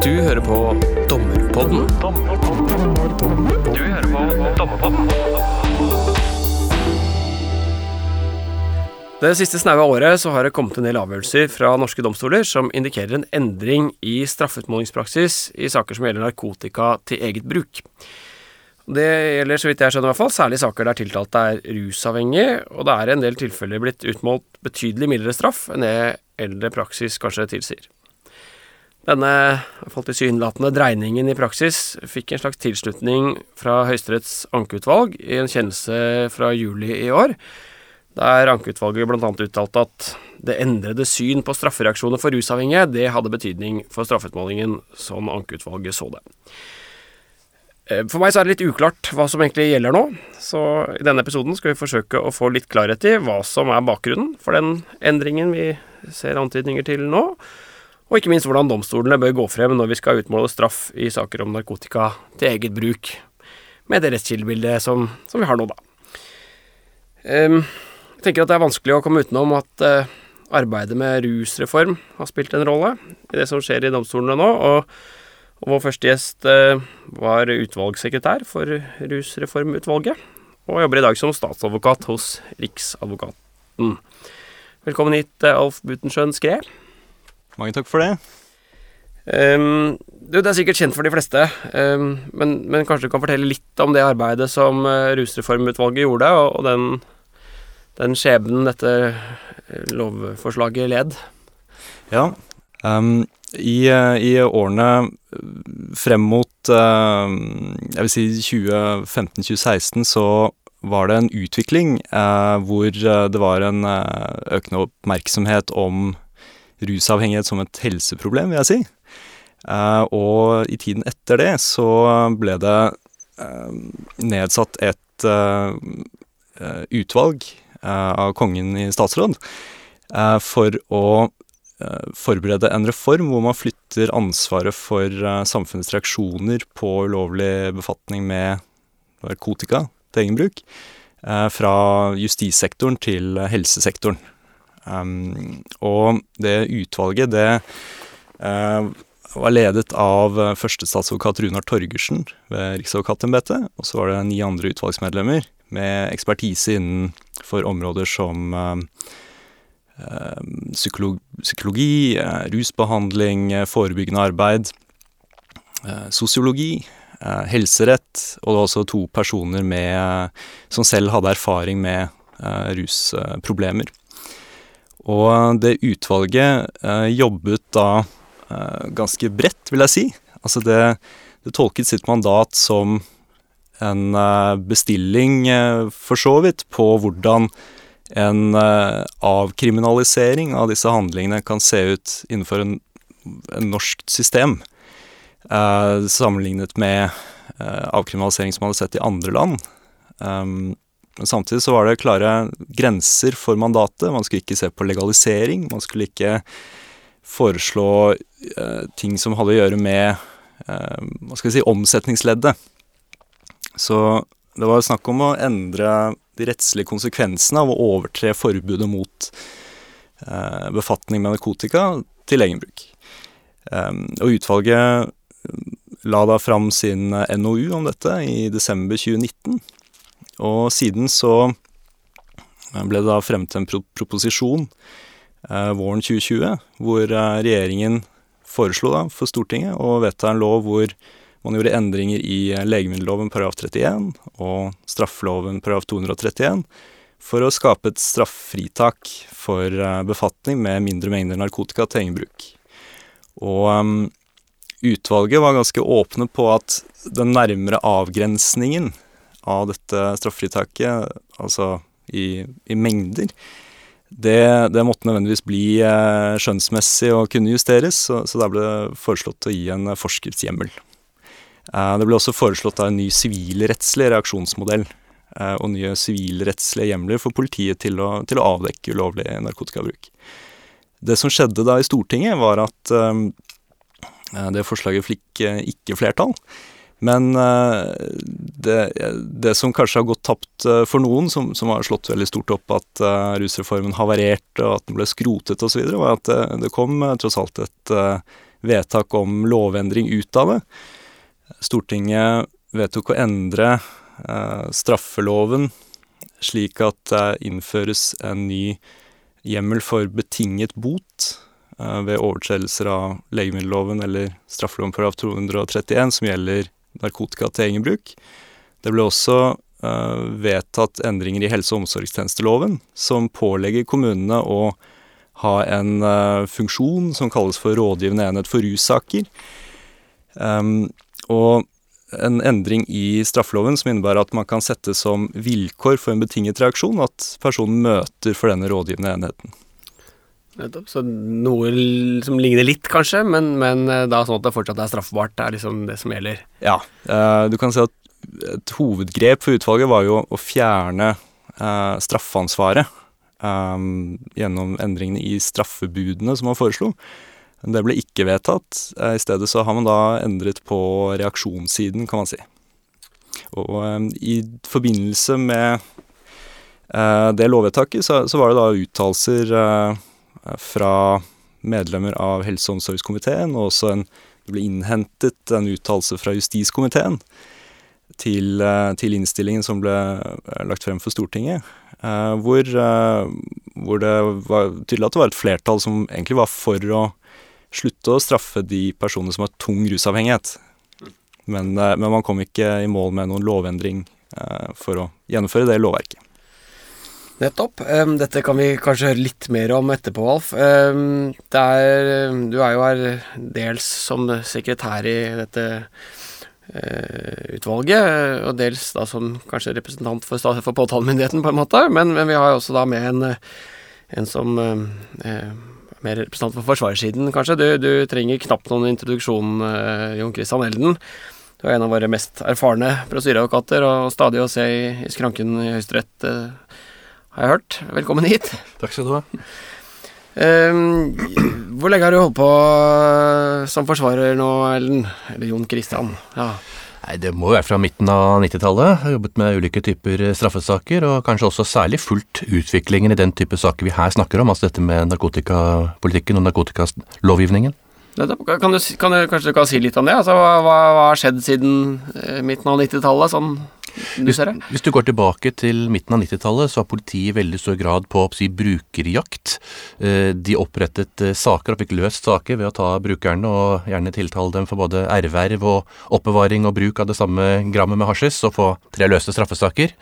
Du hører på Dommerpodden. Du hører på Dommerpodden. Det siste snaue året så har det kommet en del avgjørelser fra norske domstoler som indikerer en endring i straffeutmålingspraksis i saker som gjelder narkotika til eget bruk. Det gjelder, så vidt jeg skjønner, i hvert fall, særlig saker der tiltalte er rusavhengig, og det er i en del tilfeller blitt utmålt betydelig mildere straff enn det eldre praksis kanskje tilsier. Denne tilsynelatende dreiningen i praksis fikk en slags tilslutning fra Høyesteretts ankeutvalg i en kjennelse fra juli i år, der ankeutvalget bl.a. uttalte at det endrede syn på straffereaksjoner for rusavhengige, det hadde betydning for straffeutmålingen som ankeutvalget så det. Eh, for meg så er det litt uklart hva som egentlig gjelder nå, så i denne episoden skal vi forsøke å få litt klarhet i hva som er bakgrunnen for den endringen vi ser antydninger til nå, og ikke minst hvordan domstolene bør gå frem når vi skal utmåle straff i saker om narkotika til eget bruk, med det rettskildebildet som, som, vi har nå, da. Jeg tenker at det er vanskelig å komme utenom at uh, arbeidet med rusreform har spilt en rolle i det som skjer i domstolene nå. og og vår første gjest eh, var utvalgssekretær for Rusreformutvalget, og jobber i dag som statsadvokat hos Riksadvokaten. Velkommen hit, eh, Alf Butenschøn Skre. Mange takk for det. Um, du, det er sikkert kjent for de fleste, um, men, men, kanskje du kan fortelle litt om det arbeidet som uh, Rusreformutvalget gjorde, og, og den, den skjebnen dette lovforslaget led? Ja. Um, i, eh, I, årene frem mot uh, jeg vil si 2015-2016 så var det en utvikling uh, hvor det var en økende oppmerksomhet om rusavhengighet som et helseproblem, vil jeg si. og i tiden etter det så ble det nedsatt et utvalg av Kongen i statsråd for å Eh, forberede en reform hvor man flytter ansvaret for samfunnets reaksjoner på ulovlig befatning med narkotika til egen bruk, fra justissektoren til helsesektoren. Um, og det utvalget, det uh, var ledet av førstestatsadvokat Runar Torgersen ved Riksadvokatembetet, og så var det ni andre utvalgsmedlemmer med ekspertise innenfor områder som Eh, psykologi, eh, rusbehandling, eh, forebyggende arbeid, sosiologi, helserett, og det var også to personer med, som selv hadde erfaring med rusproblemer. Og det utvalget jobbet da ganske bredt, vil jeg si. Altså det, det tolket sitt mandat som en bestilling, for så vidt, på hvordan en avkriminalisering av disse handlingene kan se ut innenfor en, en norsk system, sammenlignet med avkriminalisering som man hadde sett i andre land. Men samtidig så var det klare grenser for mandatet. Man skulle ikke se på legalisering. Man skulle ikke foreslå ting som hadde å gjøre med hva skal vi si, omsetningsleddet. Så det var snakk om å endre de rettslige konsekvensene av å overtre forbudet mot eh, befatning med narkotika til egen bruk. Um, og utvalget la da fram sin eh, NOU om dette i desember 2019. Og siden så ble det da fremmet en pro proposisjon eh, våren 2020, hvor eh, regjeringen foreslo da for Stortinget å vedta en lov hvor man gjorde endringer i eh, legemiddelloven paragraf 31 og straffeloven paragraf 231 for å skape et straffritak for eh, befatning med mindre mengder narkotika til egen bruk. Og um, utvalget var ganske åpne på at den nærmere avgrensningen av dette straffritaket, altså i, i mengder, det, det, måtte nødvendigvis bli eh, skjønnsmessig og kunne justeres, så, så der ble det foreslått å gi en forskriftshjemmel. Eh, det ble også foreslått en ny sivilrettslig reaksjonsmodell eh, og nye sivilrettslige hjemler for politiet til å, til å, avdekke ulovlig narkotikabruk. Det som skjedde da i Stortinget, var at eh, det forslaget fikk ikke flertall. Men det, det, som kanskje har gått tapt for noen, som, som har slått veldig stort opp at rusreformen havarerte og at den ble skrotet osv., var at det, det kom tross alt et vedtak om lovendring ut av det. Stortinget vedtok å endre eh, straffeloven slik at det innføres en ny hjemmel for betinget bot eh, ved overtredelser av legemiddelloven eller straffeloven paragraf 231, som gjelder narkotika til egen bruk. Det ble også uh, vedtatt endringer i helse- og omsorgstjenesteloven, som pålegger kommunene å ha en uh, funksjon som kalles for rådgivende enhet for russaker. Um, og en endring i straffeloven som innebærer at man kan sette som vilkår for en betinget reaksjon at personen møter for denne rådgivende enheten. Så noe som ligner litt, kanskje, men, men eh, da sånn at det fortsatt er straffbart. Det er liksom det som gjelder. Ja. Eh, du kan si at et hovedgrep for utvalget var jo å fjerne eh, straffansvaret gjennom endringene i straffebudene som man foreslo. Det ble ikke vedtatt. I stedet så har man da endret på reaksjonssiden, kan man si. Og i forbindelse med det lovvedtaket, så, var det da uttalelser fra medlemmer av helse- og omsorgskomiteen, og også en, det ble innhentet en uttalelse fra justiskomiteen til, uh, til, innstillingen som ble lagt frem for Stortinget, hvor, hvor det var tydelig at det var et flertall som egentlig var for å slutte å straffe de personene som har tung rusavhengighet. Men, eh, men, man kom ikke i mål med noen lovendring eh, for å gjennomføre det lovverket. Nettopp. Um, dette kan vi kanskje høre litt mer om etterpå, Alf. Um, er, du er jo her dels som sekretær i dette uh, utvalget, og dels da som kanskje representant for, for påtalemyndigheten, på en måte. Men, men, vi har jo også da med en, en som uh, mer representant for forsvarssiden, kanskje. Du, du trenger knapt noen introduksjon, uh, Jon Christian Elden. Du er en av våre mest erfarne prosedyreadvokater, og stadig å se i, i skranken i Høyesterett, uh, har jeg hørt. Velkommen hit. Takk skal du ha. Um, hvor lenge har du holdt på som forsvarer nå, Ellen? Eller Jon Kristian? Ja. Nei, Det må være fra midten av 90-tallet. Har jobbet med ulike typer eh, straffesaker, og kanskje også særlig fulgt utviklingen i den type saker vi her snakker om, altså dette med narkotikapolitikken og narkotikalovgivningen. Kan du, kan du, kanskje du kan si litt om det? Altså, hva, har skjedd siden eh, midten av 90-tallet? Sånn hvis, hvis, du går tilbake til midten av 90-tallet, så har politiet i veldig stor grad på si, brukerjakt. Eh, de opprettet eh, saker og fikk løst saker ved å ta brukerne og gjerne tiltale dem for både erverv og oppbevaring og bruk av det samme grammet med hasjis, og få tre løste straffesaker.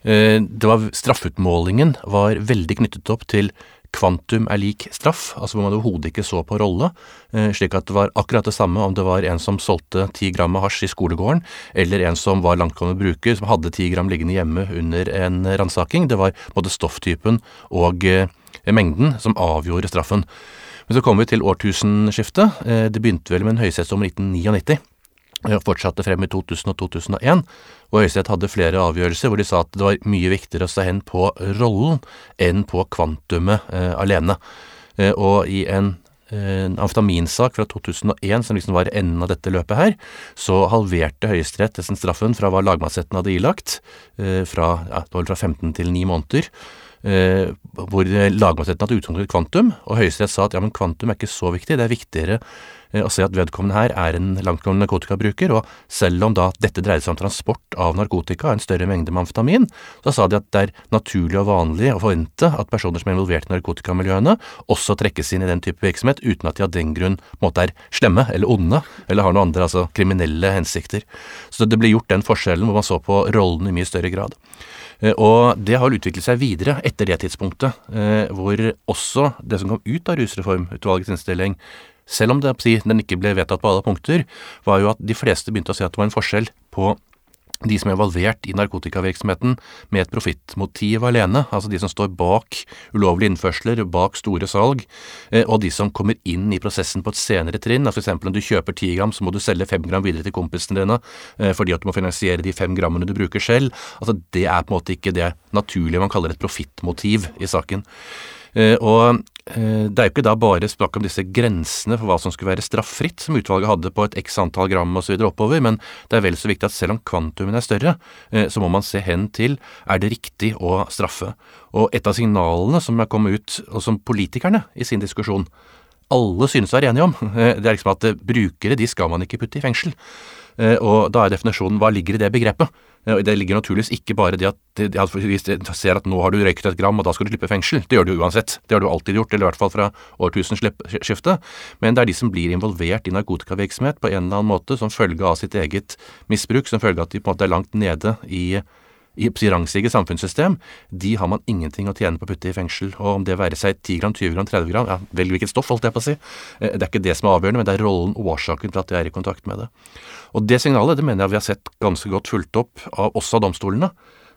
Det var, straffutmålingen var veldig knyttet opp til kvantum er lik straff, altså hvor man overhodet ikke så på rolle, eh, slik at det var akkurat det samme om det var en som solgte ti gram med hasj i skolegården, eller en som var langtgående bruker som hadde ti gram liggende hjemme under en ransaking. Det var både stofftypen og eh, mengden som avgjorde straffen. Men så kom vi til årtusenskiftet. Eh, det begynte vel med en høyesterettsdom i 1999 fortsatte frem i 2000 og 2001, og Høyesterett hadde flere avgjørelser hvor de sa at det var mye viktigere å se hen på rollen enn på kvantumet eh, alene. Eh, og i en, eh, en amfetaminsak fra 2001, som liksom var enden av dette løpet her, så halverte Høyesterett straffen fra hva lagmannsretten hadde ilagt, eh, fra, ja, fra 15 til 9 måneder. Eh, hvor lagmannsretten hadde utgangspunkt i kvantum, og Høyesterett sa at ja, men kvantum er ikke så viktig, det er viktigere eh, å se at vedkommende her er en langtgående narkotikabruker, og selv om da dette dreide seg om transport av narkotika, en større mengde med amfetamin, så sa de at det er naturlig og vanlig å forvente at personer som er involvert i narkotikamiljøene, også trekkes inn i den type virksomhet, uten at de av den grunn på en måte er slemme eller onde, eller har noen andre, altså kriminelle hensikter. Så det ble gjort den forskjellen hvor man så på rollen i mye større grad. Eh, og det har utviklet seg videre etter det tidspunktet, eh, hvor også det som kom ut av Rusreformutvalgets innstilling, selv om det, den ikke ble vedtatt på alle punkter, var jo at de fleste begynte å se at det var en forskjell på de som er involvert i narkotikavirksomheten med et profittmotiv alene, altså de som står bak ulovlige innførsler, bak store salg, eh, og de som kommer inn i prosessen på et senere trinn. Altså F.eks. når du kjøper ti gram, så må du selge fem gram videre til kompisene dine eh, fordi at du må finansiere de fem grammene du bruker selv. Altså Det er på en måte ikke det naturlige man kaller et profittmotiv i saken. Eh, og det er jo ikke da bare snakk om disse grensene for hva som skulle være straffritt, som utvalget hadde på et x antall gram osv. oppover, men det er vel så viktig at selv om kvantumen er større, eh, så må man se hen til er det riktig å straffe. Og et av signalene som er kommet ut, og som politikerne i sin diskusjon alle synes å være enige om. Det er liksom at brukere de skal man ikke putte i fengsel. Og da er definisjonen hva ligger i det begrepet? Det ligger naturligvis ikke bare det at, hvis de ser at nå har du røyket et gram, og da skal du slippe fengsel. Det gjør du uansett. Det har du alltid gjort, eller i hvert fall fra årtusenskiftet. Men det er de som blir involvert i narkotikavirksomhet på en eller annen måte som følge av sitt eget misbruk, som følge av at de på en måte er langt nede i i rangstige samfunnssystem, de har man ingenting å tjene på å putte i fengsel. Og om det være seg 10 gram, 20 gram, 30 gram, ja, velg hvilket stoff, holdt jeg på å si. Eh, det er ikke det som er avgjørende, men det er rollen, og årsaken til at de er i kontakt med det. Og det signalet det mener jeg vi har sett ganske godt fulgt opp av, også av domstolene.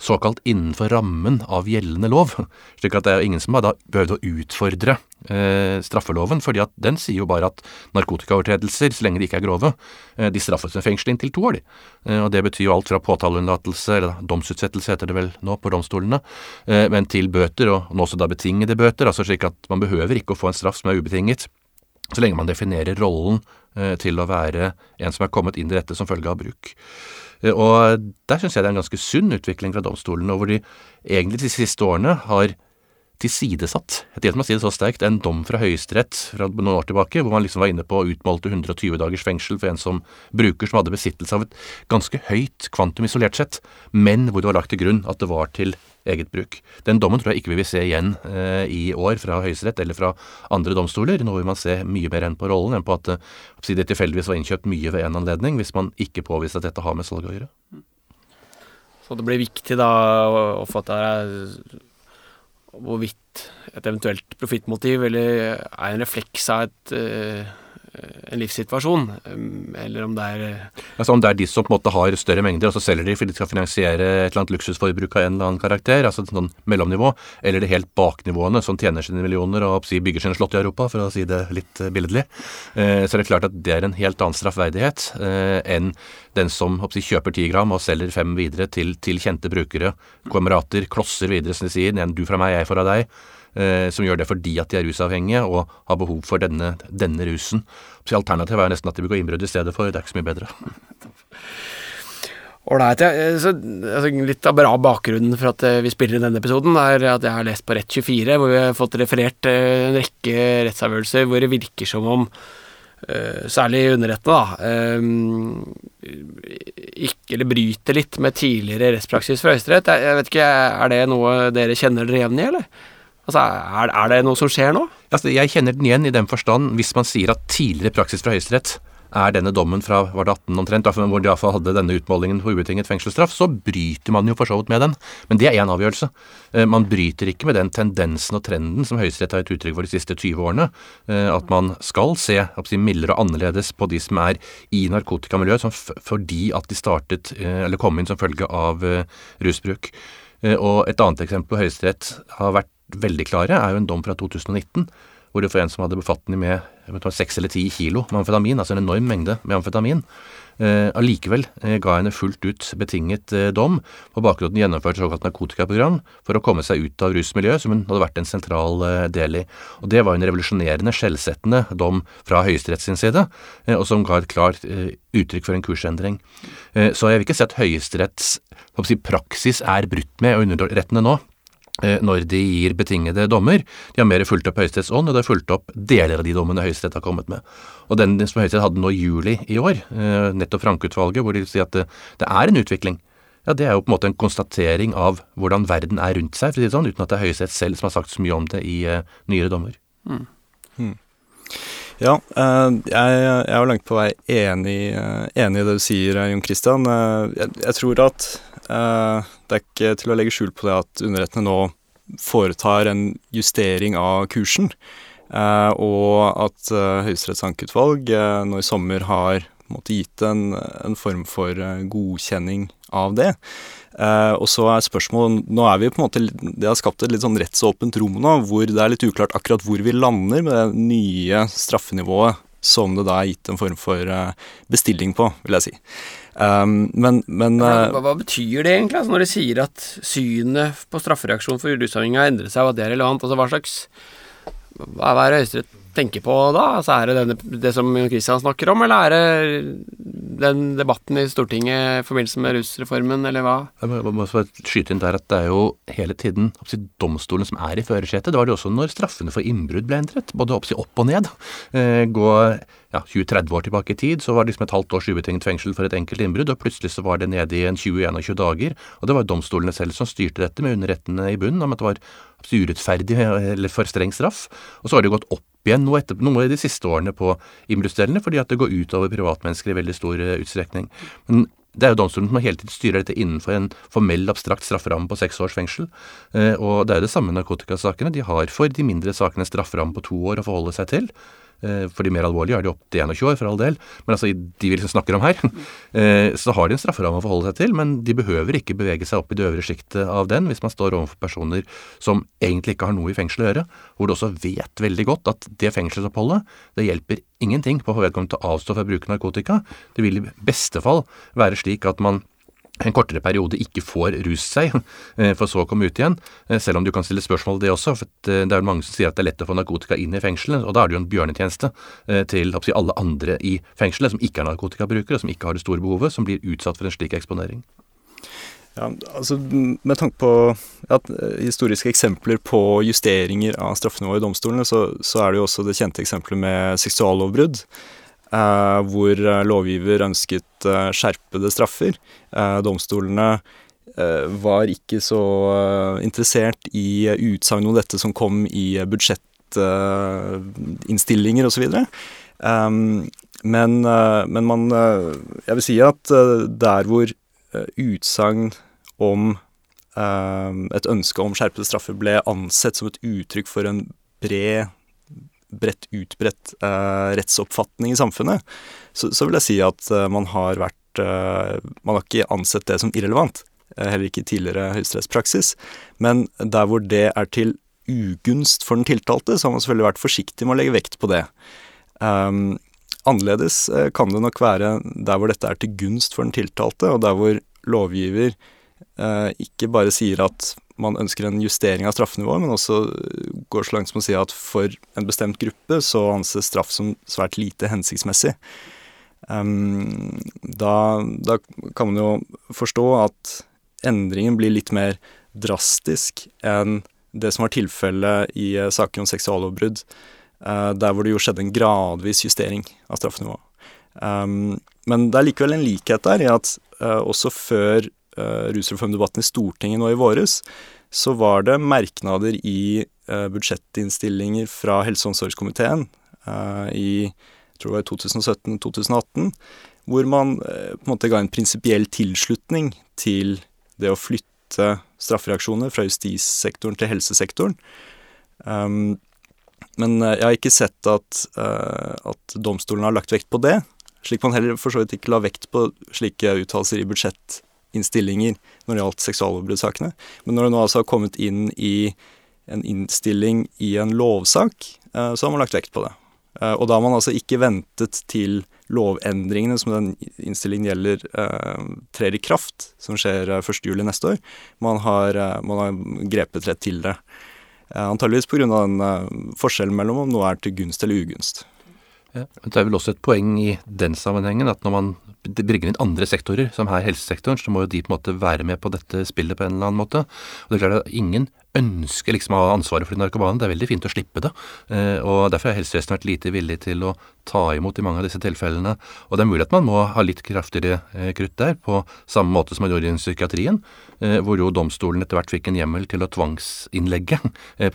Såkalt innenfor rammen av gjeldende lov. Slik at det er ingen som har da prøvd å utfordre eh, straffeloven, fordi at den sier jo bare at narkotikaovertredelser, så lenge de ikke er grove, eh, de straffes med fengsel til to år. Eh, og det betyr jo alt fra påtaleunnlatelse, eller domsutsettelse heter det vel nå på domstolene, eh, men til bøter, og nå også da betingede bøter, altså slik at man behøver ikke å få en straff som er ubetinget så lenge man definerer rollen eh, til å være en som er kommet inn i dette som følge av bruk. Eh, og der syns jeg det er en ganske sunn utvikling fra domstolene, hvor de egentlig de siste årene har tilsidesatt, jeg tillater meg å si det så sterkt, en dom fra Høyesterett fra noen år tilbake, hvor man liksom var inne på og utmålte 120 dagers fengsel for en som bruker som hadde besittelse av et ganske høyt kvantum isolert sett, men hvor det var lagt til grunn at det var til eget bruk. Den dommen tror jeg ikke vi vil se igjen eh, i år fra Høyesterett eller fra andre domstoler. Nå vil man se mye mer enn på rollen enn på at eh, det tilfeldigvis var innkjøpt mye ved en anledning, hvis man ikke påviser at dette har med salg å gjøre. Så det blir viktig da å få til hvorvidt et eventuelt profittmotiv eller er en refleks av et uh en livssituasjon, eller om det er eh, Altså Om det er de som på en måte har større mengder, og så selger de fordi de skal finansiere et eller annet luksusforbruk av en eller annen karakter, altså sånn mellomnivå, eller det helt baknivåene som tjener sine millioner og bygger sine slott i Europa, for å si det litt eh, billedlig, eh, så er det klart at det er en helt annen straffverdighet enn den som si, kjøper ti gram og selger fem videre til, til kjente brukere, kamerater, klosser videre, som de sier, en du fra meg, jeg fra deg eh, som gjør det fordi at de er rusavhengige og har behov for denne, denne rusen. Så Alternativet er nesten at de begår innbrudd i stedet for. Det er ikke så mye bedre. Ålreit. Ja. Altså, litt av bra bakgrunnen for at eh, vi spiller i denne episoden, er at jeg har lest på Rett24, hvor vi har fått referert eh, en rekke rettsavgjørelser hvor det virker som om særlig underrettene, da, ikke, eller bryter litt med tidligere rettspraksis fra Høyesterett. Jeg, vet ikke, Er det noe dere kjenner dere igjen i, eller? Altså, er, er, det noe som skjer nå? Altså, jeg kjenner den igjen i den forstand hvis man sier at tidligere praksis fra Høyesterett er denne dommen fra var det 18 omtrent, hvor de iallfall hadde denne utmålingen på ubetinget fengselsstraff, så bryter man jo for så vidt med den. Men det er én avgjørelse. Eh, man bryter ikke med den tendensen og trenden som Høyesterett har gitt uttrykk for de siste 20 årene. Eh, at man skal se mildere og annerledes på de som er i narkotikamiljøet fordi at de startet, eh, eller kom inn som følge av rusbruk. Og et annet eksempel på Høyesterett har vært veldig klare, er jo en dom fra 2019, hvor det for en som hadde befatning med seks eller ti kilo med amfetamin, altså en enorm mengde med amfetamin, eh, allikevel eh, ga henne fullt ut betinget eh, dom på bakgrunn av at hun gjennomførte såkalt narkotikaprogram for å komme seg ut av rusmiljøet, som hun hadde vært en sentral eh, del i. Og Det var en revolusjonerende, skjellsettende dom fra Høyesterett sin side, eh, og som ga et klart eh, uttrykk for en kursendring. Så jeg vil ikke si at Høyesteretts si, praksis er brutt med underrettene nå. Eh, når de gir betingede dommer. De har mer fulgt opp Høyesteretts ånd, og de har fulgt opp deler av de dommene Høyesterett har kommet med. Og den som Høyesterett hadde nå i juli i år, eh, nettopp Frank-utvalget, hvor de sier at det, det, er en utvikling. Ja, Det er jo på en måte en konstatering av hvordan verden er rundt seg, for å si det sånn, uten at det er Høyesterett selv som har sagt så mye om det i uh, nyere dommer. Mm. Mm. Ja, jeg, jeg er jo langt på vei enig, enig i det du sier, Jon Christian. Jeg, tror at Eh, det er ikke til å legge skjul på det at underrettene nå foretar en justering av kursen, eh, og at uh, Høyesteretts ankeutvalg nå i sommer har måtte, gitt en, en, form for godkjenning av det. Uh, og så er spørsmålet Nå er vi på en måte Det har skapt et litt sånn rettsåpent rom nå, hvor det er litt uklart akkurat hvor vi lander med det nye straffenivået som det da er gitt en form for uh, bestilling på, vil jeg si. Um, men, men hva, hva, betyr det egentlig, altså, når de sier at synet på straffereaksjon for rusavhengige har endret seg, og at det er relevant? Altså hva slags Hva, er Høyesterett tenker på da? Altså Er det denne, det som Christian snakker om, eller er det den debatten i Stortinget i forbindelse med rusreformen, eller hva? Jeg må, må skyte inn der at det er jo hele tiden oppsi, domstolen som er i førersetet. Det var det også når straffene for innbrudd ble endret, både oppsi, opp og ned. Eh, gå ja, 20-30 år tilbake i tid så var det liksom et halvt års ubetinget fengsel for et enkelt innbrudd, og plutselig så var det nede i en 20-21 dager. Og det var domstolene selv som styrte dette, med underrettene i bunnen om at det var urettferdig eller for streng straff. Og så har det gått opp igjen nå, etter, i de siste årene på innbruddsdelene, fordi at det går utover privatmennesker i veldig stor uh, utstrekning. Men det er jo domstolen som hele tiden styrer dette innenfor en formell, abstrakt strafferamme på seks års fengsel. Uh, og det er jo det samme narkotikasakene. De har for de mindre sakene strafferamme på to år å forholde seg til. Eh, for de mer alvorlige er de opp til 21 år, for all del. Men altså, de vi liksom snakker om her, eh, så har de en strafferamme å forholde seg til. Men de behøver ikke bevege seg opp i det øvre sjiktet av den hvis man står overfor personer som egentlig ikke har noe i fengsel å gjøre. Hvor du også vet veldig godt at det fengselsoppholdet, det hjelper ingenting på å få vedkommende til å avstå fra å bruke narkotika. Det vil i beste fall være slik at man en kortere periode ikke får rust seg, eh, for så å komme ut igjen. Eh, selv om du kan stille spørsmål det også, for eh, det er jo mange som sier at det er lett å få narkotika inn i fengselet, og da er det jo en bjørnetjeneste til alle andre i fengselet som ikke er narkotikabrukere, som ikke har det store behovet, som blir utsatt for en slik eksponering. Ja, altså Med tanke på ja, historiske eksempler på justeringer av straffenivået i domstolene, så, så er det jo også det kjente eksempelet med seksuallovbrudd. Eh, hvor eh, lovgiver ønsket eh, skjerpede straffer. domstolene var ikke så interessert i utsagn om dette som kom i budsjettinnstillinger osv. Um, men, men man Jeg vil si at der hvor utsagn om et ønske om skjerpede straffer ble ansett som et uttrykk for en bred bredt utbredt eh, rettsoppfatning i samfunnet, så, så, vil jeg si at eh, man har vært eh, Man har ikke ansett det som irrelevant. Eh, heller ikke i tidligere høyesterettspraksis. Men der hvor det er til ugunst for den tiltalte, så har man selvfølgelig vært forsiktig med å legge vekt på det. Um, annerledes eh, kan det nok være der hvor dette er til gunst for den tiltalte, og der hvor lovgiver eh, ikke bare sier at man ønsker en justering av straffenivået, men også går så langt som å si at for en bestemt gruppe så anses straff som svært lite hensiktsmessig. Um, da, da, kan man jo forstå at endringen blir litt mer drastisk enn det som var tilfellet i uh, saker om seksuallovbrudd, uh, der hvor det jo skjedde en gradvis justering av straffenivået. Um, men det er likevel en likhet der i at uh, også før rusreformdebatten i Stortinget nå i våres, så var det merknader i uh, budsjettinnstillinger fra helse- og omsorgskomiteen uh, i jeg tror det var 2017-2018, hvor man uh, på en måte ga en prinsipiell tilslutning til det å flytte straffereaksjoner fra justissektoren til helsesektoren. Um, men jeg har ikke sett at, at domstolen har lagt vekt på det, slik man heller for så vidt ikke la vekt på slike uttalelser i budsjett innstillinger når det gjaldt seksuallovbruddssakene. Men når det nå altså har kommet inn i en innstilling i en lovsak, eh, så har man lagt vekt på det. Eh, og da har man altså ikke ventet til lovendringene som den innstillingen gjelder, eh, trer i kraft, som skjer 1.7 neste år. Man har, man har grepet rett til det. Antageligvis pga. den forskjellen mellom om noe er til gunst eller ugunst. Ja, det er vel også et poeng i den sammenhengen at når man bringer inn andre sektorer, som her helsesektoren, så må jo de på en måte være med på dette spillet på en eller annen måte. Og det er klart at ingen ønsker liksom å ha ansvaret for de narkomane. Det er veldig fint å slippe det. Eh, og Derfor har helsevesenet vært lite villig til å ta imot i mange av disse tilfellene. Og det er mulig at man må ha litt kraftigere eh, krutt der, på samme måte som man gjorde i psykiatrien, eh, hvor jo domstolen etter hvert fikk en hjemmel til å tvangsinnlegge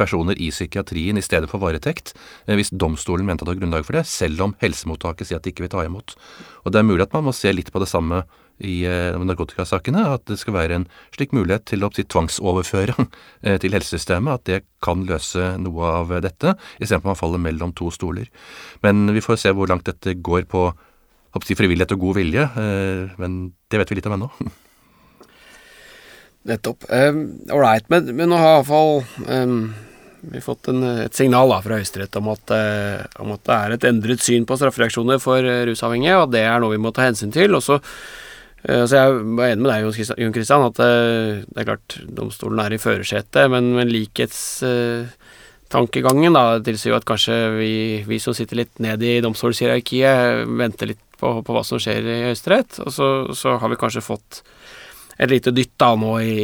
personer i psykiatrien i stedet for varetekt, hvis domstolen mente at det var grunnlag for det, selv om helsemottaket sier at de ikke vil ta imot. Og det er mulig at man må se litt på det samme i eh, narkotikasakene, at det skal være en slik mulighet til å tvangsoverføre eh, til helsesystemet, at det kan løse noe av dette, istedenfor at man faller mellom to stoler. Men vi får se hvor langt dette går på frivillighet og god vilje, eh, men det vet vi litt om ennå. Nettopp. Ålreit, um, men, men, nå har iallfall um, vi fått en, et signal da, fra Høyesterett om, uh, om, at det er et endret syn på straffereaksjoner for uh, rusavhengige, og det er noe vi må ta hensyn til. Og så Eh, jeg var enig med deg, Jon Christian, at eh, det er klart domstolen er i førersetet, men, men likhetstankegangen tankegangen da, tilsier jo at kanskje vi, vi som sitter litt ned i domstolshierarkiet, venter litt på, på hva som skjer i Høyesterett. Og så, så, har vi kanskje fått et lite dytt da nå i,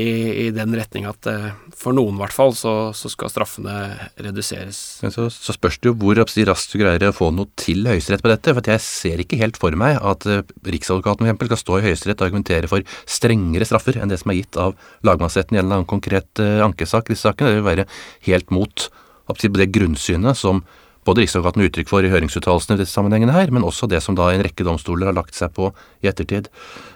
i den retning at eh, for noen i hvert fall så, så, skal straffene reduseres. Men så, så spørs det jo hvor raskt du greier å få noe til Høyesterett på dette. For jeg ser ikke helt for meg at uh, Riksadvokaten f.eks. skal stå i Høyesterett og argumentere for strengere straffer enn det som er gitt av lagmannsretten i en eller annen konkret uh, ankesak. Disse sakene vil være helt mot det grunnsynet som både Riksadvokaten uttrykk for i høringsuttalelsene i disse sammenhengene her, men også det som da en rekke domstoler har lagt seg på i ettertid.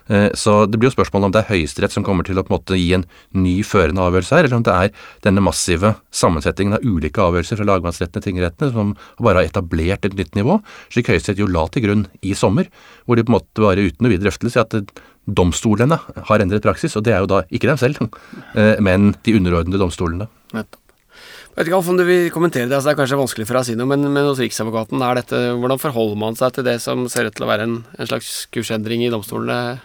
Eh, så det blir jo spørsmål om det er Høyesterett som kommer til å på en måte gi en ny førende avgjørelse her, eller om det er denne massive sammensetningen av ulike avgjørelser fra lagmannsrettene og tingrettene som bare har etablert et nytt nivå, slik Høyesterett jo la til grunn i sommer, hvor de på en måte bare uten noe videre drøftelse at domstolene har endret praksis, og det er jo da ikke dem selv, eh, men de underordnede domstolene. Nettopp. Jeg vet ikke om du vil kommentere det, altså det er kanskje vanskelig for deg å si noe, men, men hos Riksadvokaten, er dette, hvordan forholder man seg til det som ser ut til å være en, en slags kursendring i domstolene?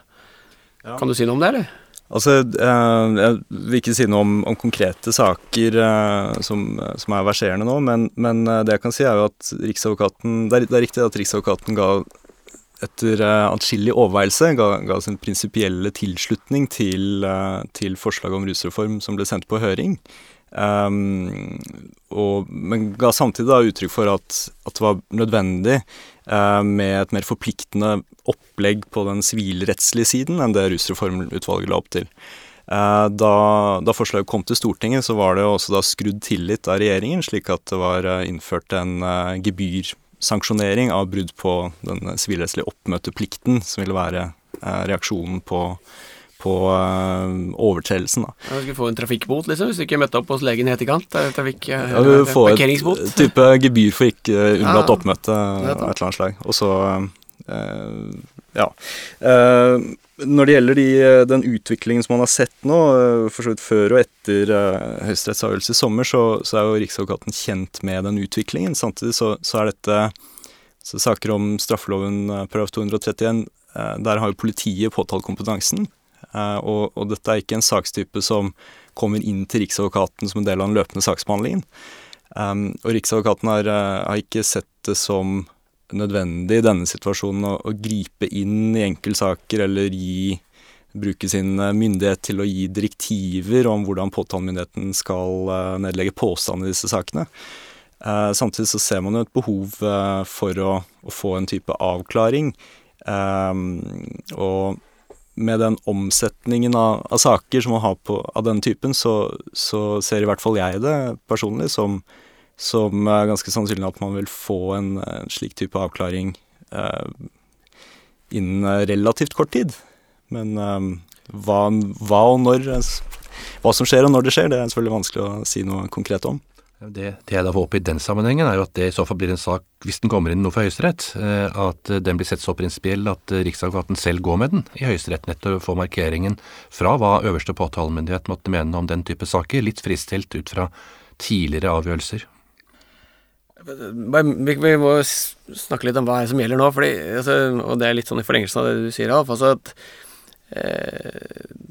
Ja. Kan du si noe om det, eller? Altså, eh, Jeg vil ikke si noe om, om konkrete saker eh, som, som, er verserende nå, men, men, eh, det jeg kan si er jo at Riksadvokaten Det er, det er riktig at Riksadvokaten ga etter atskillig overveielse ga, ga sin prinsipielle tilslutning til, til forslaget om rusreform som ble sendt på høring. Um, og, men ga samtidig da uttrykk for at, at det var nødvendig uh, med et mer forpliktende opplegg på den sivilrettslige siden enn det rusreformutvalget la opp til. Uh, da, da, forslaget kom til Stortinget, så var det også da skrudd tillit av regjeringen, slik at det var uh, innført en gebyrsanksjonering av brudd på den sivilrettslige oppmøteplikten, som ville være reaksjonen på på uh, overtredelsen. da. Ja, du skulle få en trafikkbot, liksom, hvis du ikke møtte opp hos legen i etterkant? Trafikk, uh, ja, du får et type gebyr for ikke uh, unnlatt ja, oppmøte av et eller annet slag. Og så ja. når det gjelder de, den utviklingen som man har sett nå, for så vidt før og etter høyesterettsavgjørelse i sommer, så, så, er jo Riksadvokaten kjent med den utviklingen. Samtidig så, så er dette så saker om straffeloven § 231 Der har jo politiet påtalekompetansen. Eh, og, og, dette er ikke en sakstype som kommer inn til Riksadvokaten som en del av den løpende saksbehandlingen. Um, og Riksadvokaten har, uh, har, ikke sett det som nødvendig i denne situasjonen å, å gripe inn i enkeltsaker eller gi bruke sin myndighet til å gi direktiver om hvordan påtalemyndigheten skal uh, nedlegge påstand i disse sakene. Uh, samtidig så ser man jo et behov for å, å, få en type avklaring. Um, og med den omsetningen av, av, saker som man har på, av den typen, så, så, ser i hvert fall jeg det personlig som, som er ganske sannsynlig at man vil få en, en slik type avklaring eh, innen relativt kort tid. Men eh, hva, hva, og når Hva som skjer og når det skjer, det er selvfølgelig vanskelig å si noe konkret om. Det, det, jeg da håper i den sammenhengen, er jo at det i så fall blir en sak, hvis den kommer inn noe for Høyesterett, eh, at den blir sett så prinsipiell at eh, Riksadvokaten selv går med den i Høyesterett, nettopp få markeringen fra hva øverste påtalemyndighet måtte mene om den type saker, litt fristilt ut fra tidligere avgjørelser. Vi, må snakke litt om hva som gjelder nå, fordi, altså, og det er litt sånn i forlengelsen av det du sier, Alf. Altså at Eh,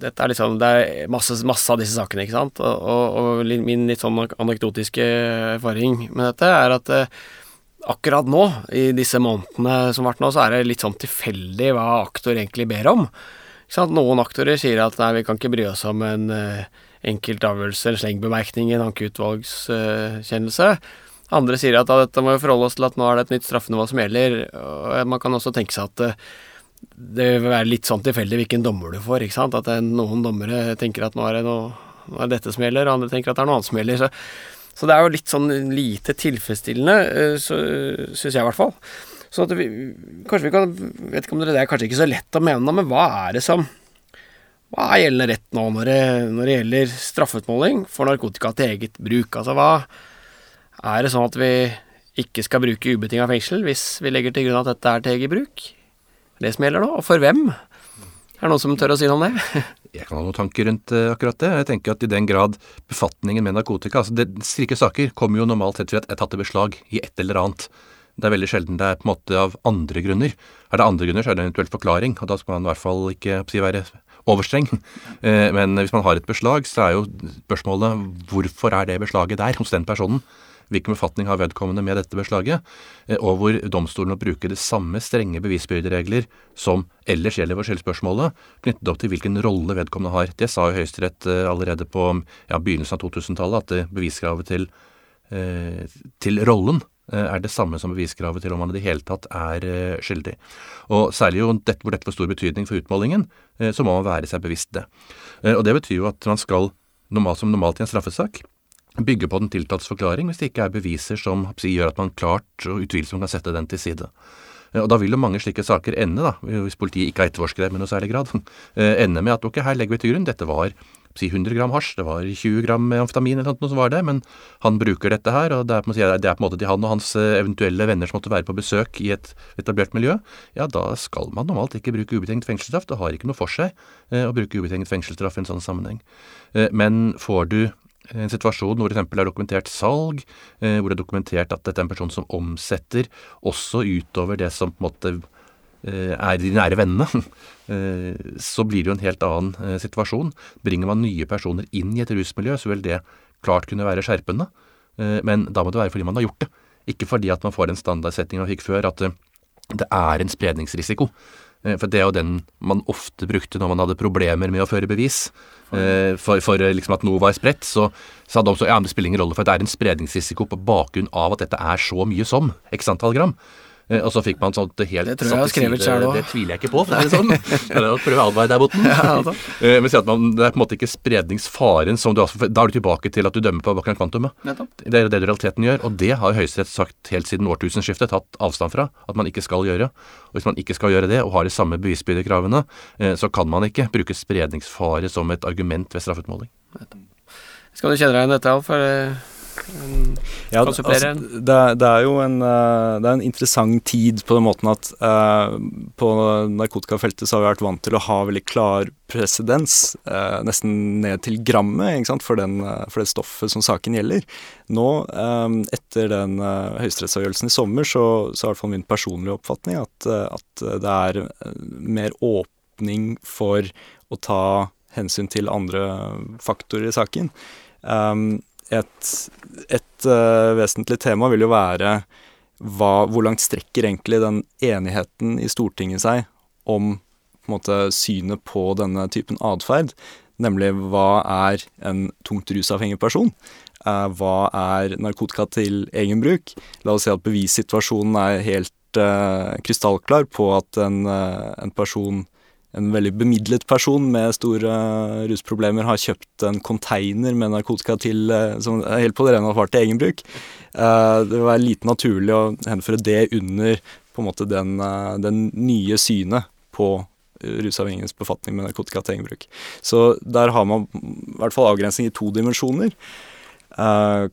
dette er liksom Det er masse, masse, av disse sakene, ikke sant. Og, og, og min litt sånn anekdotiske erfaring med dette er at eh, akkurat nå, i disse månedene som har vært nå, så er det litt sånn tilfeldig hva aktor egentlig ber om. Noen aktorer sier at nei, vi kan ikke bry oss om en uh, enkelt avgjørelse, en slengbemerkning en ankeutvalgskjennelse. Uh, Andre sier at dette må vi forholde oss til at nå er det et nytt straffenivå som gjelder. Og man kan også tenke seg at uh, det vil være litt sånn tilfeldig hvilken dommer du får. ikke sant? At noen dommere tenker at nå er det noe, nå er dette som gjelder, og andre tenker at det er noe annet som gjelder. Så, så det er jo litt sånn lite tilfredsstillende, eh, syns jeg i hvert fall. Så vi, kanskje vi kan Vet ikke om dere det er kanskje ikke så lett å mene, men hva er det som Hva er gjeldende rett nå når det, når det gjelder straffeutmåling for narkotika til eget bruk? Altså hva Er det sånn at vi ikke skal bruke ubetinga fengsel hvis vi legger til grunn at dette er til eget bruk? Det som gjelder nå, og for hvem? Er det noen som tør å si noe om det? jeg kan ha noen tanker rundt uh, akkurat det. Jeg tenker at i den grad befatningen med narkotika altså det, Slike saker kommer jo normalt sett ved at jeg tatt i beslag i et eller annet. Det er veldig sjelden det er på en måte av andre grunner. Er det andre grunner, så er det en eventuelt forklaring, og da skal man i hvert fall ikke si, være overstreng. Eh, men hvis man har et beslag, så er jo spørsmålet hvorfor er det beslaget der hos den personen? Hvilken befatning har vedkommende med dette beslaget, eh, og hvor domstolen må bruke de samme strenge bevisbyrderegler som ellers gjelder for skyldspørsmålet, knyttet opp til hvilken rolle vedkommende har. Det sa jo Høyesterett eh, allerede på ja, begynnelsen av 2000-tallet, at beviskravet til, eh, til rollen er det samme som beviskravet til om man i det hele tatt er skyldig. Og Særlig jo dette, hvor dette får stor betydning for utmålingen, så må man være seg bevisst det. Og Det betyr jo at man skal, normalt, som normalt i en straffesak, bygge på den tiltaltes forklaring hvis det ikke er beviser som gjør at man klart og utvilsomt kan sette den til side. Og Da vil jo mange slike saker ende, da, hvis politiet ikke har etterforsket det med noe særlig grad, eh, ende med at ok, her legger vi til grunn, dette var si 100 gram hasj, det var 20 gram amfetamin eller noe som var det, men han bruker dette her, og det er, det er på en måte til han og hans eh, eventuelle venner som måtte være på besøk i et etablert miljø, ja da skal man normalt ikke bruke ubetinget fengselsstraff. Det har ikke noe for seg eh, å bruke ubetinget fengselsstraff i en sånn sammenheng. Men får du en situasjon hvor det er dokumentert salg, eh, hvor det er dokumentert at dette er en person som omsetter også utover det som på en måte eh, er de nære vennene, eh, så blir det jo en helt annen situasjon. Bringer man nye personer inn i et rusmiljø, så vil det klart kunne være skjerpende. Men da må det være fordi man har gjort det. Ikke fordi at man får en standardsetting man fikk før, at det er en spredningsrisiko. For det er jo den man ofte brukte når man hadde problemer med å føre bevis. Eh, for, for eh, liksom at noe var spredt, så sa de så ja, men det spiller ingen rolle, for det er en spredningsrisiko på bakgrunn av at dette er så mye som x antall gram. Eh, og så fikk man sånt helt Det tror jeg jeg har skrevet sjøl òg. Det tviler jeg ikke på, for det er sånn. det er å prøve advare der borten. Ja, altså. Men si at man, det er på en måte ikke spredningsfaren som du har Da er du tilbake til at du dømmer på bakgrunn av kvantumet. Det er det du realiteten gjør, og det har Høyesterett sagt helt siden årtusenskiftet, tatt avstand fra at man ikke skal gjøre. Og hvis man ikke skal gjøre det, og har de samme bevisbyrdekravene, eh, så kan man ikke bruke spredningsfare som et argument ved straffutmåling. Skal du kjenne deg igjen dette, Alf? Ja, altså, det, det, er jo en, eh, det er en interessant tid på den måten at eh, på narkotikafeltet så har vi vært vant til å ha veldig klar presedens, eh, nesten ned til grammet, for, den, uh, for, det stoffet som saken gjelder. Nå, etter den uh, høyesterettsavgjørelsen i sommer, så, så er i hvert fall min personlige oppfatning at, at det er mer åpning for å ta hensyn til andre faktorer i saken. Um, et, et uh, vesentlig tema vil jo være hva, hvor langt strekker egentlig den enigheten i Stortinget seg om på måte, synet på denne typen atferd? Nemlig hva er en tungt rusavhengig person? Uh, hva er narkotika til egen bruk? La oss si at bevissituasjonen er helt uh, krystallklar på at en, en person en veldig bemidlet person med store uh, rusproblemer har kjøpt en container med narkotika til, uh, som helt på det rene var til egen bruk. Uh, det være lite naturlig å henføre det under på en måte den, den nye synet på rusavhengiges befatning med narkotika til egen bruk. Så der har man i hvert fall avgrensning i to dimensjoner. Uh,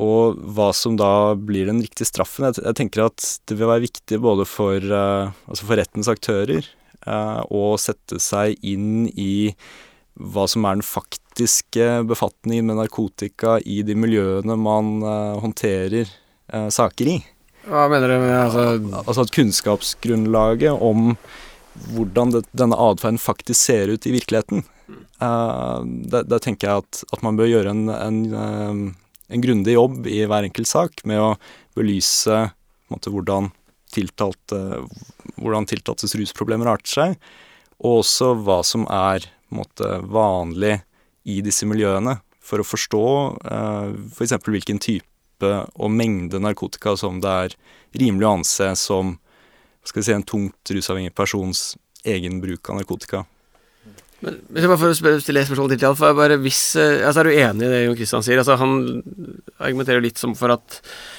og hva som da blir den riktige straffen. Jeg, jeg, tenker at det vil være viktig både for, uh, altså for rettens aktører Eh, og sette seg inn i hva som er den faktiske befatningen med narkotika i de miljøene man uh, håndterer uh, saker i. Hva mener du med altså Altså at kunnskapsgrunnlaget om hvordan det, denne atferden faktisk ser ut i virkeligheten. Uh, der, der, tenker jeg at, at, man bør gjøre en, en, en grundig jobb i hver enkelt sak med å belyse måte, hvordan tiltalte, hvordan tiltaltes rusproblemer arter seg, og også hva som er måte, vanlig i disse miljøene, for å forstå eh, f.eks. For hvilken type og mengde narkotika som det er rimelig å anse som skal vi si, en tungt rusavhengig persons egen bruk av narkotika. Men jeg bare får stille et spørsmål til, Alf. Hvis, eh, altså Er du enig i det Jon Kristian sier? Altså Han argumenterer litt som for at Eh,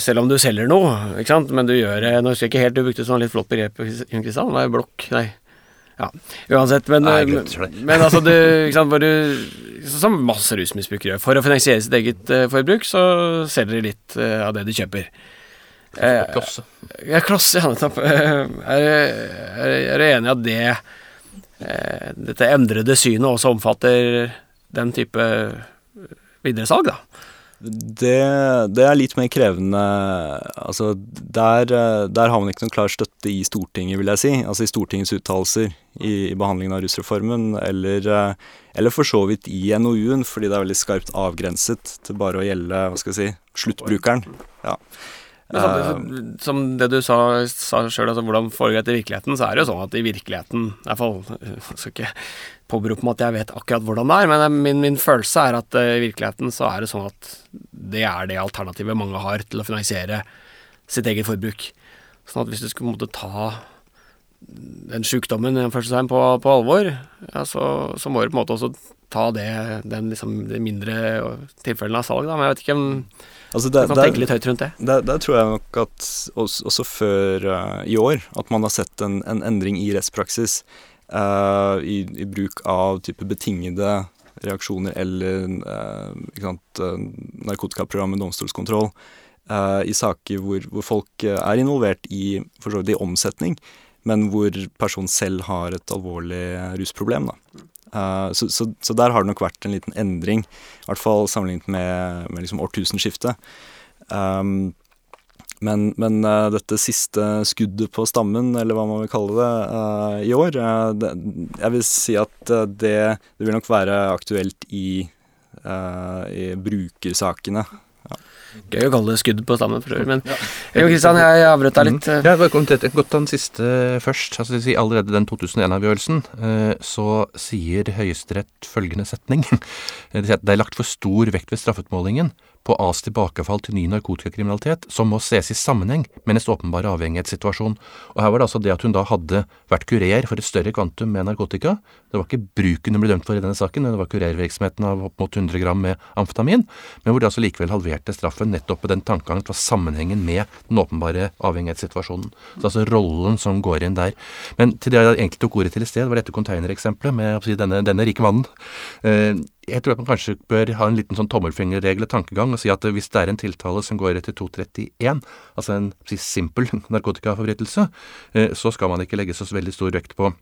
selv om du selger noe, ikke sant, men du gjør det Nå husker jeg ikke helt, du brukte sånn litt flott begrep, Jon Kristian. Nei, blokk, nei. Ja, uansett, men, nei, men, men altså du, ikke sant, hvor du Som masse rusmisbrukere gjør. For å finansiere sitt eget uh, forbruk, så selger de litt uh, av det de kjøper. Uh, klosse. Ja, klosse, ja, nettopp. Er, du enig i at det dette endrede synet også omfatter den type videresalg, da? Det, det, er litt mer krevende Altså, der, der, har man ikke noen klar støtte i Stortinget, vil jeg si. Altså i Stortingets uttalelser i, i, behandlingen av rusreformen, eller, eller for så vidt i NOU-en, fordi det er veldig skarpt avgrenset til bare å gjelde hva skal jeg si, sluttbrukeren. Ja. Samtidig, uh, som det du sa, sa sjøl, altså hvordan foregår det i virkeligheten, så er det jo sånn at i virkeligheten I hvert fall skal ikke påberope meg at jeg vet akkurat hvordan det er, men min, min følelse er at uh, i virkeligheten så er det sånn at det er det alternativet mange har til å finansiere sitt eget forbruk. Sånn at hvis du skulle måtte ta den sjukdommen på, på alvor, ja, så, så, må du på en måte også ta det, den liksom, de mindre tilfellene av salg, da. Men jeg vet ikke om Altså det, du kan der, tenke litt høyt rundt det. Der, der tror jeg nok at også, også før uh, i år at man har sett en, en endring i rettspraksis i, i, bruk av type betingede reaksjoner eller uh, sant, narkotikaprogram med domstolskontroll i saker hvor, hvor, folk er involvert i, vidt i omsetning, men hvor personen selv har et alvorlig rusproblem. Da. Uh, så, så, så, der har det nok vært en liten endring, i hvert fall sammenlignet med, med liksom årtusenskiftet. Um, men, men uh, dette siste skuddet på stammen, eller hva man vil kalle det, uh, i år det, Jeg vil si at det, det, vil nok være aktuelt i, i brukersakene. Gøy å kalle det skudd på stammen for øvrig, men ja. Kristian, jeg avbrøt deg litt. Mm. Ja, jeg til godt den siste først. Altså, allerede den 2001-avgjørelsen eh, så sier Høyesterett følgende setning. Det er lagt for stor vekt ved straffutmålingen på As tilbakefall til ny narkotikakriminalitet, som må ses i sammenheng med hennes åpenbare avhengighetssituasjon. Og Her var det altså det at hun da hadde vært kurer for et større kvantum med narkotika. Det var ikke bruken hun ble dømt for i denne saken, det var kurervirksomheten av opp mot 100 gram med amfetamin, men hvor de altså likevel halverte straffen nettopp med den tankegangen fra sammenhengen med den åpenbare avhengighetssituasjonen. Så altså rollen som går inn der. Men til det jeg egentlig tok ordet til i sted, var dette containereksempelet med si, denne, denne rike mannen. Eh, jeg tror at man kanskje bør ha en liten sånn tommelfingerregel og tankegang og si at hvis det er en tiltale som går etter 231, altså en si, simpel narkotikaforbrytelse, eh, så skal man ikke legge så veldig stor vekt på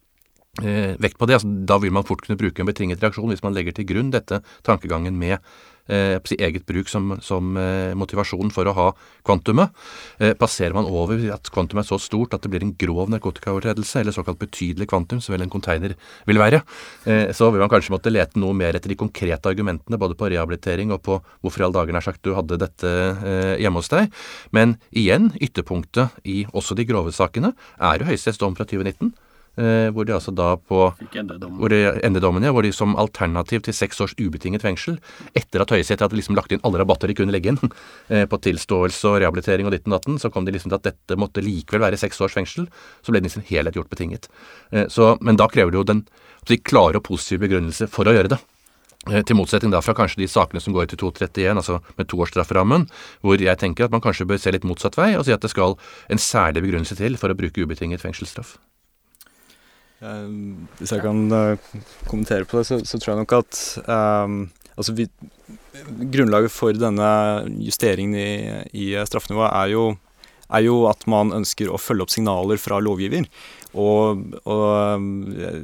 eh, vekt på det. Altså, da vil man fort kunne bruke en betinget reaksjon hvis man legger til grunn dette tankegangen med eh, eget bruk som, som eh, motivasjon for å ha kvantumet. Eh, passerer man over at kvantumet er så stort at det blir en grov narkotikaovertredelse, eller såkalt betydelig kvantum, som vel en container vil være, så vil man kanskje måtte lete noe mer etter de konkrete argumentene, både på rehabilitering og på hvorfor i all dagen er sagt du hadde dette hjemme hos deg. Men igjen, ytterpunktet i også de grove sakene er jo Høyesteretts dom fra 2019 Eh, hvor de altså da på hvor de, endedommen, ja, hvor de som alternativ til seks års ubetinget fengsel, etter at Høyesterett hadde liksom lagt inn alle rabatter de kunne legge inn eh, på tilståelse og rehabilitering og ditten datten, så kom de liksom til at dette måtte likevel være seks års fengsel. Så ble den i sin helhet gjort betinget. Eh, så, men da krever det jo den de klare og positive begrunnelse for å gjøre det. Eh, til motsetning da fra kanskje de sakene som går til 231, altså med toårsstrafferammen, hvor jeg tenker at man kanskje bør se litt motsatt vei og si at det skal en særlig begrunnelse til for å bruke ubetinget fengselsstraff. Uh, hvis jeg kan uh, kommentere på det, så, så, tror jeg nok at um, altså vi, Grunnlaget for denne justeringen i, i straffenivået er jo, er jo, at man ønsker å følge opp signaler fra lovgiver. Og, og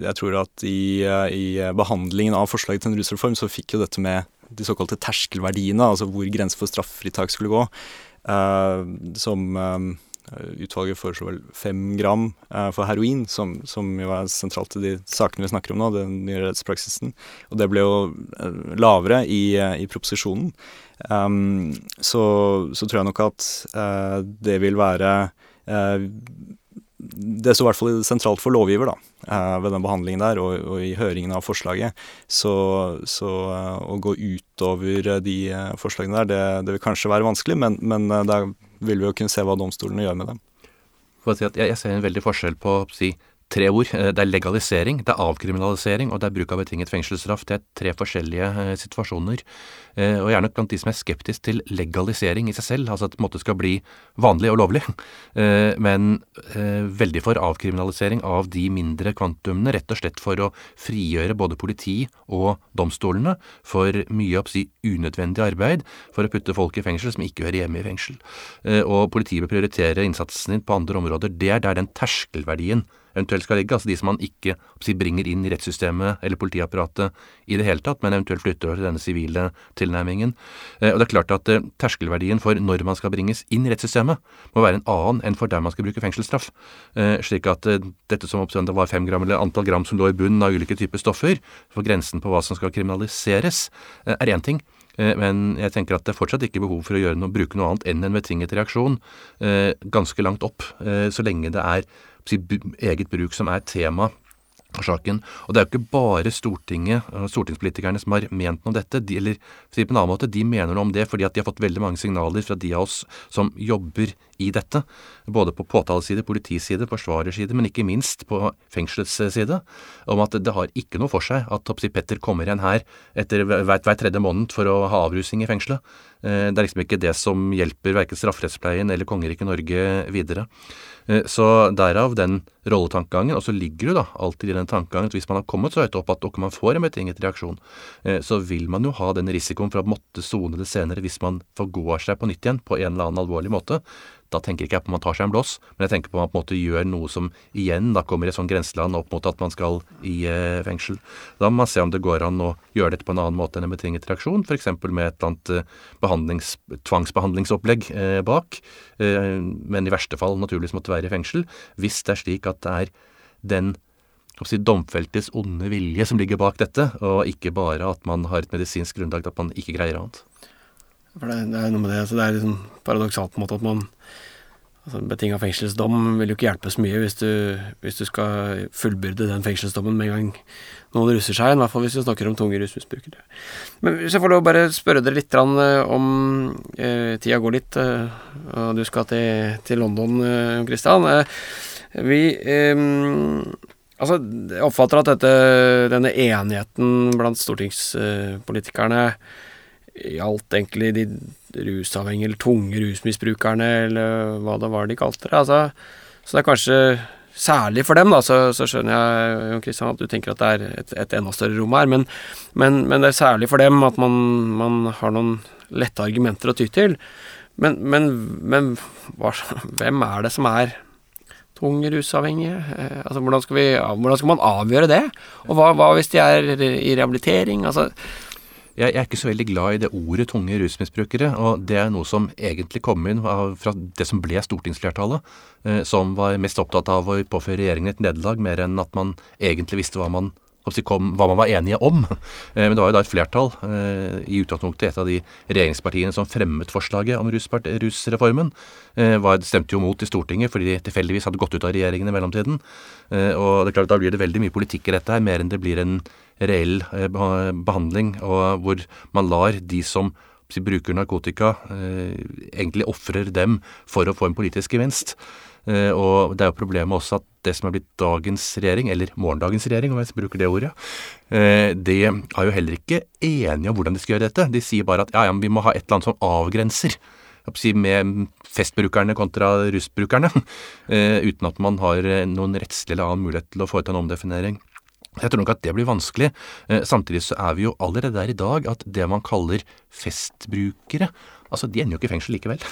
jeg tror at i, i, behandlingen av forslaget til en rusreform så fikk jo dette med de såkalte terskelverdiene, altså hvor grensen for straffritak skulle gå, uh, som um, Eh, utvalget foreslo vel fem gram eh, for heroin, som, som, jo er sentralt i de sakene vi snakker om nå, den nye rettspraksisen. Og det ble jo eh, lavere i, i proposisjonen. Um, så, så, tror jeg nok at uh, det vil være uh, det står i hvert fall sentralt for lovgiver da, ved den behandlingen der og, og i høringen av forslaget. Så, så å gå utover de forslagene der, det, det, vil kanskje være vanskelig, men, men er vil vi jo kunne se hva domstolene gjør med dem. Å jeg, ser en veldig forskjell på si, tre ord. Eh, det er legalisering, det er avkriminalisering og det er bruk av betinget fengselsstraff. Det er tre forskjellige eh, situasjoner. Eh, og er nok blant de som er skeptisk til legalisering i seg selv, altså at det skal bli vanlig og lovlig. Men veldig for avkriminalisering av de mindre kvantumene, rett og slett for å frigjøre både politi og domstolene for mye av si, unødvendig arbeid for å putte folk i fengsel som ikke hører hjemme i fengsel. Og politiet vil prioritere innsatsen sin på andre områder. Det er der den terskelverdien eventuelt skal ligge. Altså de som man ikke bringer inn i rettssystemet eller politiapparatet i det hele tatt, men eventuelt flytter over til denne sivile tilnærmingen. Eh, og det er klart at eh, terskelverdien for når man skal bringes inn i rettssystemet, må være en annen enn for der man skal bruke fengselsstraff. Eh, slik at dette som det var fem gram, eller antall gram som lå i bunnen av ulike typer stoffer, for grensen på hva som skal kriminaliseres, er én ting. Men jeg tenker at det er fortsatt ikke behov for å noe, bruke noe annet enn en betinget reaksjon ganske langt opp, så lenge det er eget bruk som er tema saken. Og det er jo ikke bare Stortinget stortingspolitikerne som har ment noe om dette. De, eller på en annen måte, de mener noe om det fordi at de har fått veldig mange signaler fra de av oss som jobber i dette. Både på påtaleside, politiside, forsvarerside, men ikke minst på fengselets side. Om at det har ikke noe for seg at Topsi Petter kommer igjen her etter hver, hver tredje måned for å ha avrusing i fengselet. Eh, det er liksom ikke det som hjelper verken strafferettspleien eller kongeriket Norge videre. Eh, så derav den rolletankegangen. Og så ligger det da alltid i den tankegangen at hvis man har kommet så høyt opp at man får en betinget reaksjon, eh, så vil man jo ha den risikoen for å måtte sone det senere hvis man forgår seg på nytt igjen på en eller annen alvorlig måte. Da tenker ikke jeg på at man tar seg en blås, men jeg tenker på om man på en måte gjør noe som igjen da kommer i et sånn grenseland opp mot at man skal i eh, fengsel. Da må man se om det går an å gjøre dette på en annen måte enn en betinget reaksjon, f.eks. med et eller annet eh, tvangsbehandlingsopplegg eh, bak, eh, men i verste fall naturligvis måtte være i fengsel, hvis det er slik at det er den si, domfeltes onde vilje som ligger bak dette, og ikke bare at man har et medisinsk grunnlag til at man ikke greier annet. For det, det, er noe med det, Så det er liksom paradoksalt på en måte at man altså Betinga fengselsdom vil jo ikke hjelpe så mye hvis du, hvis du skal fullbyrde den fengselsdommen med en gang noen russer seg, i hvert fall hvis vi snakker om tunge rusmisbrukere. Men hvis jeg får lov å bare spørre dere litt om eh, Tida går litt, eh, og du skal til, til London, eh, Christian. Eh, vi eh, Altså, jeg oppfatter at dette, denne enigheten blant stortingspolitikerne eh, gjaldt egentlig de rusavhengige eller tunge rusmisbrukerne, eller hva det var de kalte det. Altså, så det er kanskje særlig for dem, da, så, så skjønner jeg Jon Kristian, at du tenker at det er et, et enda større rom her, men, men, men, det er særlig for dem at man, man har noen lette argumenter å ty til. Men, men, hva, hvem er det som er tung rusavhengige? Eh, altså, hvordan skal, vi, hvordan skal, man avgjøre det? Og hva, hva hvis de er i rehabilitering? Altså, jeg, er ikke så veldig glad i det ordet tunge rusmisbrukere. Og det er noe som egentlig kom inn fra det som ble stortingsflertallet, eh, som var mest opptatt av å påføre regjeringen et nederlag, mer enn at man egentlig visste hva man kom, hva man var enige om. Eh, men det var jo da et flertall, eh, i utgangspunktet et av de regjeringspartiene som fremmet forslaget om rusreformen, eh, var, stemte jo mot i Stortinget fordi de tilfeldigvis hadde gått ut av regjeringen i mellomtiden. Og det er klart Da blir det veldig mye politikk i dette her, mer enn det blir en reell eh, behandling, og hvor man lar de som bruker narkotika, egentlig ofrer dem for å få en politisk gevinst. Eh, og det er jo problemet også at det som er blitt dagens regjering, eller morgendagens regjering, om jeg bruker det ordet, de er jo heller ikke enige om hvordan de skal gjøre dette. De sier bare at ja, ja, vi må ha et eller annet som avgrenser med festbrukerne kontra rusbrukerne, uten at man har noen rettslig eller annen mulighet til å foreta en omdefinering. Jeg tror nok at det blir vanskelig. Eh, samtidig så er vi jo allerede der i dag at det man kaller festbrukere Altså, de ender jo ikke i fengsel likevel.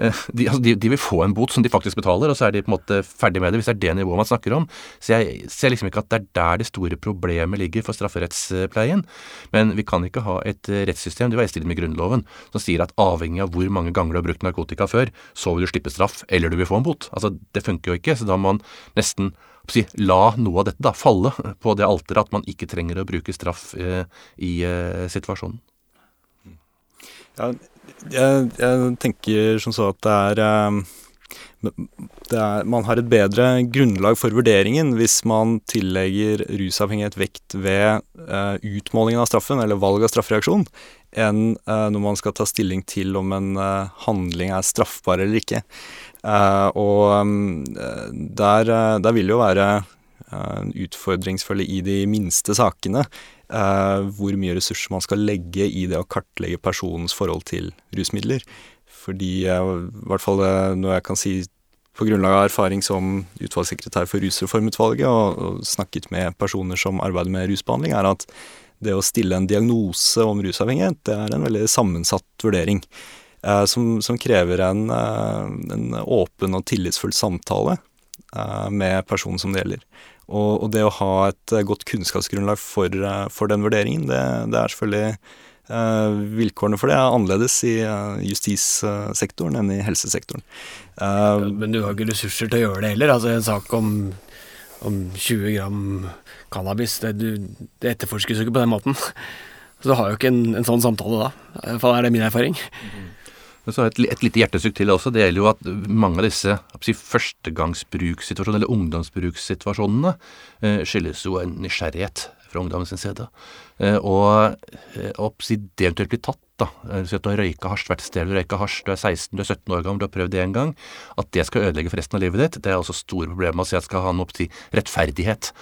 Eh, de, altså, de, de, vil få en bot som de faktisk betaler, og så er de på en måte ferdig med det, hvis det er det nivået man snakker om. Så jeg ser liksom ikke at det er der det store problemet ligger for strafferettspleien. Men vi kan ikke ha et eh, rettssystem, det var i strid med Grunnloven, som sier at avhengig av hvor mange ganger du har brukt narkotika før, så vil du slippe straff, eller du vil få en bot. Altså, det funker jo ikke, så da må man nesten si, la noe av dette da falle på det alteret at man ikke trenger å bruke straff eh, i eh, situasjonen. Ja, jeg, jeg, tenker som så at det er, eh, det er, Man har et bedre grunnlag for vurderingen hvis man tillegger rusavhengighet vekt ved uh, utmålingen av straffen, eller valg av straffereaksjon, enn uh, når man skal ta stilling til om en uh, handling er straffbar eller ikke. og um, der, der, vil det jo være en utfordringsfulle i de minste sakene hvor mye ressurser man skal legge i det å kartlegge personens forhold til rusmidler. Fordi eh, i hvert fall noe når jeg kan si på grunnlag av erfaring som utvalgssekretær for Rusreformutvalget, og, og snakket med personer som arbeider med rusbehandling, er at det å stille en diagnose om rusavhengighet, det er en veldig sammensatt vurdering. Eh, som, som, krever en, eh, en, åpen og tillitsfull samtale med personen som det gjelder. Og, og, det å ha et godt kunnskapsgrunnlag for, for den vurderingen, det, det er selvfølgelig Eh, vilkårene for det er annerledes i eh, justissektoren enn i helsesektoren. Eh, men du har ikke ressurser til å gjøre det heller? Altså En sak om, om 20 gram cannabis, det, du, det etterforskes jo ikke på den måten. Så du har jo ikke en, en sånn samtale da. Iallfall er det min erfaring. Men så et, et lite hjertesukk til også. Det gjelder jo at mange av disse si, førstegangsbrukssituasjonene, eller ungdomsbrukssituasjonene, eh, skyldes jo en nysgjerrighet fra ungdommen sin side. Eh, og, eh, og det eventuelt blir tatt, da, Si at du har røyka hasj, vært sted du røyka hasj, du er 16, du er 17 år gammel, du har prøvd det en gang, at det skal ødelegge for resten av livet ditt, det er også store problemer med å si at skal ha noe til rettferdighet.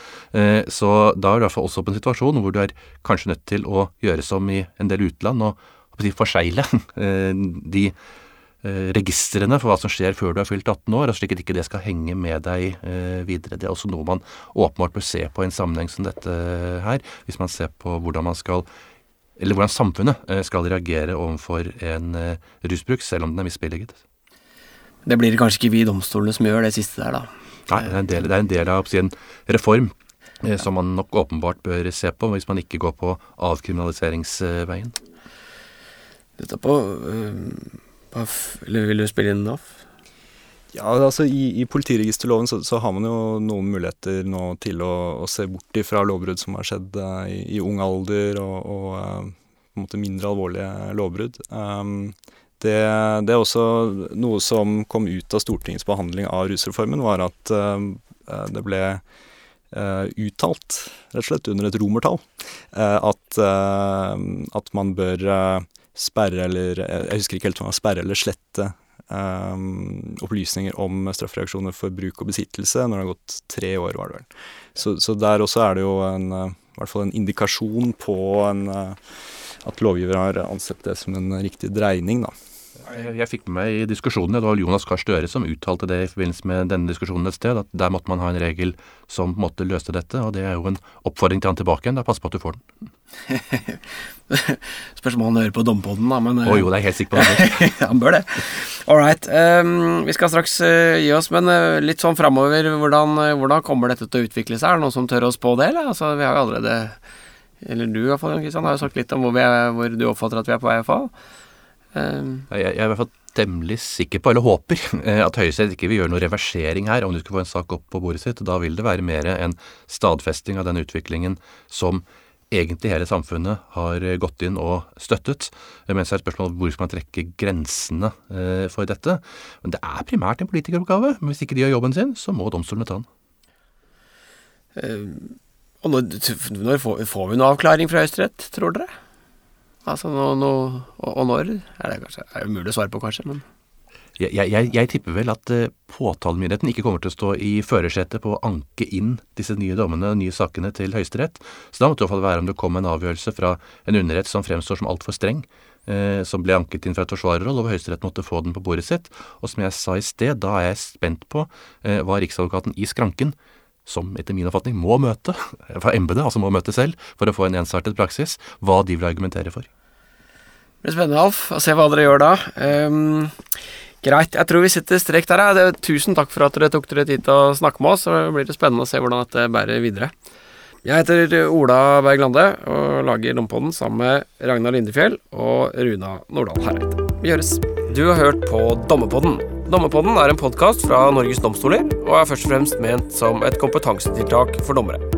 Så da er du i hvert fall også på en situasjon hvor du er kanskje nødt til å gjøre som i en del utland, og forsegle de Eh, registrene for hva som skjer før du er fylt 18 år, slik at ikke det skal henge med deg eh, videre. Det er også noe man åpenbart bør se på i en sammenheng som dette her, hvis man ser på hvordan man skal eller hvordan samfunnet eh, skal reagere overfor en rusbruk, selv om den er misbilliget. Det blir kanskje ikke vi domstolene som gjør det siste der, da? Nei, det er en del, er en del av en reform som man nok åpenbart bør se på, hvis man ikke går på avkriminaliseringsveien. Dette på eller vil du spille inn NAF? Ja, altså I, i politiregisterloven så, så, har man jo noen muligheter nå til å, å se bort ifra lovbrudd som har skjedd uh, i, i, ung alder, og, og uh, på en måte mindre alvorlige lovbrudd. Um, det, det, er også noe som kom ut av Stortingets behandling av rusreformen, var at uh, det ble uttalt, rett og slett under et romertall, at, at man bør sperre eller Jeg husker ikke helt om det var sperre eller slette um, opplysninger om straffereaksjoner for bruk og besittelse når det har gått tre år, var det vel. Så, så der også er det jo en, uh, i hvert fall en indikasjon på en, uh, at lovgiver har ansett det som en riktig dreining, da. Jeg, jeg fikk med meg i diskusjonene, det var Jonas Gahr Støre som uttalte det i forbindelse med denne diskusjonen et sted, at der måtte man ha en regel som på en måte løste dette. Og det er jo en oppfordring til han tilbake igjen. Da pass på at du får den. Spørs om han hører på Dompodden, da, men Å oh, jo, det er jeg helt sikker på. Det. han bør det. All right. Um, vi skal straks uh, gi oss, men uh, litt sånn framover, hvordan, uh, hvordan, kommer dette til å utvikle seg? Er det noen som tør å spå det, eller? Altså, vi har jo allerede Eller du i hvert fall, Kristian, har jo sagt litt om hvor, er, hvor, du oppfatter at vi er på vei, fall. Um, jeg, jeg, er i hvert fall temmelig sikker på, eller håper, at Høyesterett ikke vil gjøre noe reversering her om du skulle få en sak opp på bordet sitt. Da vil det være mer en stadfesting av den utviklingen som egentlig hele samfunnet har gått inn og støttet. Mens det er et spørsmål hvor skal man trekke grensene eh, for dette. Men det er primært en politikeroppgave. Men hvis ikke de gjør jobben sin, så må domstolene ta den. Uh, og når, når får, vi noe avklaring fra Høyesterett, tror dere? Altså, nå, nå og, og, når? Er det kanskje, er umulig å svare på, kanskje, men jeg, jeg, jeg, tipper vel at uh, påtalemyndigheten ikke kommer til å stå i førersetet på å anke inn disse nye dommene og nye sakene til Høyesterett. Så da måtte det i hvert fall være om det kom en avgjørelse fra en underrett som fremstår som altfor streng, uh, som ble anket inn fra et forsvarerhold, og Høyesterett måtte få den på bordet sitt. Og som jeg sa i sted, da er jeg spent på uh, hva Riksadvokaten i skranken som etter min oppfatning må møte, fra embetet, altså må møte selv, for å få en ensartet praksis, hva de vil argumentere for. Det blir spennende, Alf, å se hva dere gjør da. Um, Greit. Jeg tror vi sitter strek der. Ja. Tusen takk for at dere tok dere tid til å snakke med oss. Så blir det spennende å se hvordan dette bærer videre. Jeg heter Ola Berg Lande og lager Lompodden sammen med Ragnar Lindefjell og Runa Nordahl Hereide. Vi høres. Du har hørt på Dommepodden. Dommepodden er en podkast fra Norges domstoler og er først og fremst ment som et kompetansetiltak for dommere.